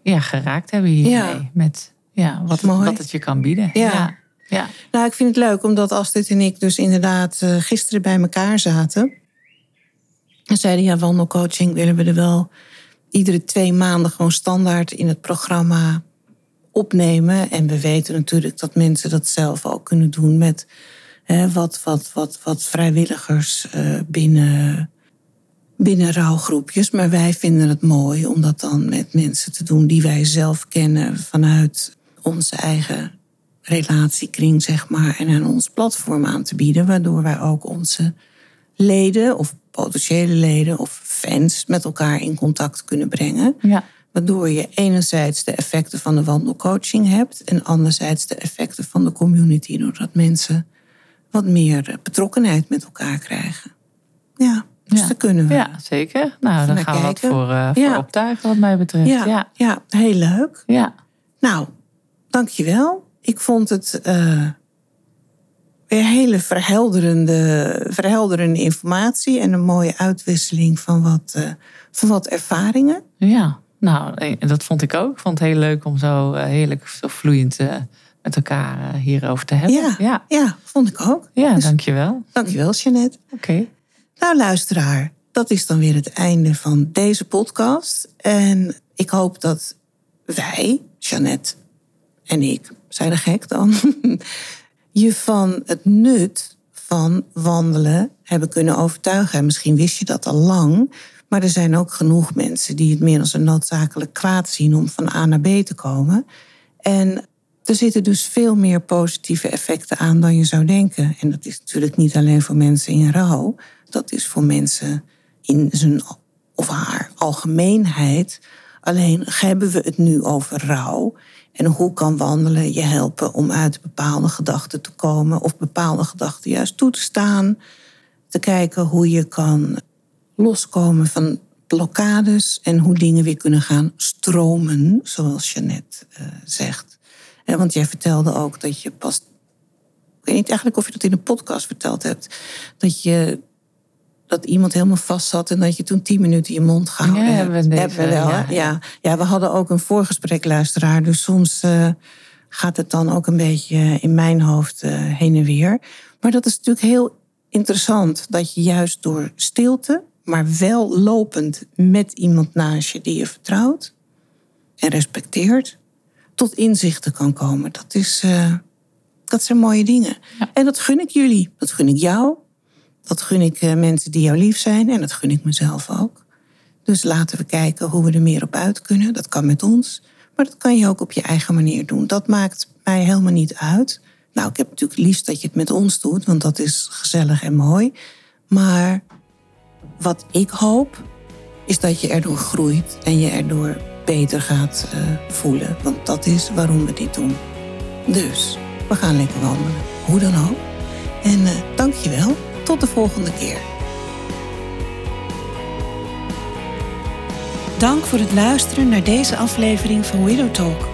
ja, geraakt hebben hiermee. Ja. Met ja, wat, Mooi. wat het je kan bieden. Ja. ja. ja. Nou, ik vind het leuk omdat Astrid en ik dus inderdaad eh, gisteren bij elkaar zaten. En zeiden, ja, wandelcoaching willen we er wel iedere twee maanden gewoon standaard in het programma opnemen. En we weten natuurlijk dat mensen dat zelf ook kunnen doen met hè, wat, wat, wat, wat vrijwilligers eh, binnen, binnen rouwgroepjes. Maar wij vinden het mooi om dat dan met mensen te doen die wij zelf kennen vanuit onze eigen relatiekring, zeg maar, en aan ons platform aan te bieden, waardoor wij ook onze leden of potentiële leden of fans met elkaar in contact kunnen brengen. ja. Waardoor je enerzijds de effecten van de wandelcoaching hebt en anderzijds de effecten van de community, doordat mensen wat meer betrokkenheid met elkaar krijgen. Ja, dus Ja. daar kunnen we. Ja, zeker. Nou, dan gaan we wat voor, eh, voor optuigen wat mij betreft. Ja, Ja, ja, heel leuk. ja. Nou, dankjewel. Ik vond het eh, weer hele verhelderende, verhelderende informatie en een mooie uitwisseling van wat, eh, van wat ervaringen. Ja, nou, dat vond ik ook. Ik vond het heel leuk om zo heerlijk, zo vloeiend met elkaar hierover te hebben. Ja, ja. ja vond ik ook. Ja, Dus dankjewel. Dankjewel, Jeannette. Oké. Nou, luisteraar, dat is dan weer het einde van deze podcast. En ik hoop dat wij, Jeannette en ik, zijn er gek dan, je van het nut van wandelen hebben kunnen overtuigen. En misschien wist je dat al lang, maar er zijn ook genoeg mensen die het meer als een noodzakelijk kwaad zien om van A naar B te komen. En er zitten dus veel meer positieve effecten aan dan je zou denken. En dat is natuurlijk niet alleen voor mensen in rouw. Dat is voor mensen in zijn of haar algemeenheid. Alleen hebben we het nu over rouw. En hoe kan wandelen je helpen om uit bepaalde gedachten te komen. Of bepaalde gedachten juist toe te staan. Te kijken hoe je kan loskomen van blokkades. En hoe dingen weer kunnen gaan stromen, zoals Jeannette eh, zegt. Eh, want jij vertelde ook dat je pas. Ik weet niet eigenlijk of je dat in een podcast verteld hebt. Dat je. Dat iemand helemaal vast zat en dat je toen tien minuten je mond gehouden Ja, hebt. hebben we Hebben wel, ja. ja. Ja, we hadden ook een voorgesprek luisteraar. Dus soms eh, gaat het dan ook een beetje in mijn hoofd eh, heen en weer. Maar dat is natuurlijk heel interessant. Dat je juist door stilte, maar wel lopend met iemand naast je die je vertrouwt en respecteert, tot inzichten kan komen. Dat, is, eh, dat zijn mooie dingen. En dat gun ik jullie. Dat gun ik jou. Dat gun ik eh, mensen die jou lief zijn. En dat gun ik mezelf ook. Dus laten we kijken hoe we er meer op uit kunnen. Dat kan met ons, maar dat kan je ook op je eigen manier doen. Dat maakt mij helemaal niet uit. Nou, ik heb natuurlijk liefst dat je het met ons doet, want dat is gezellig en mooi. Maar wat ik hoop, is dat je erdoor groeit en je erdoor beter gaat uh, voelen. Want dat is waarom we dit doen. Dus, we gaan lekker wandelen. Hoe dan ook. En je wel. Tot de volgende keer. Dank voor het luisteren naar deze aflevering van Widow Talk.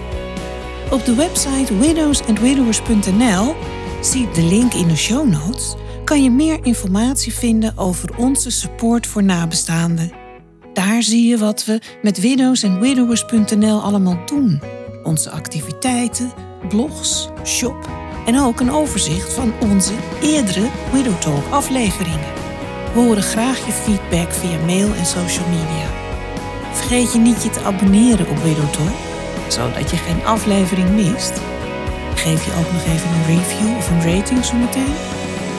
Op de website widowsandwidowers.nl, zie de link in de show notes, kan je meer informatie vinden over onze support voor nabestaanden. Daar zie je wat we met widowsandwidowers.nl allemaal doen. Onze activiteiten, blogs, shop en ook een overzicht van onze eerdere Widow Talk afleveringen. We horen graag je feedback via mail en social media. Vergeet je niet je te abonneren op Widow Talk, zodat je geen aflevering mist. Geef je ook nog even een review of een rating zometeen.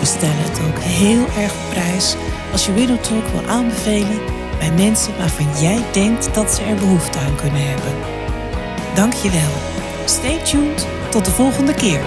We stellen het ook heel erg op prijs als je Widow Talk wil aanbevelen bij mensen waarvan jij denkt dat ze er behoefte aan kunnen hebben. Dank je wel. Stay tuned. Tot de volgende keer.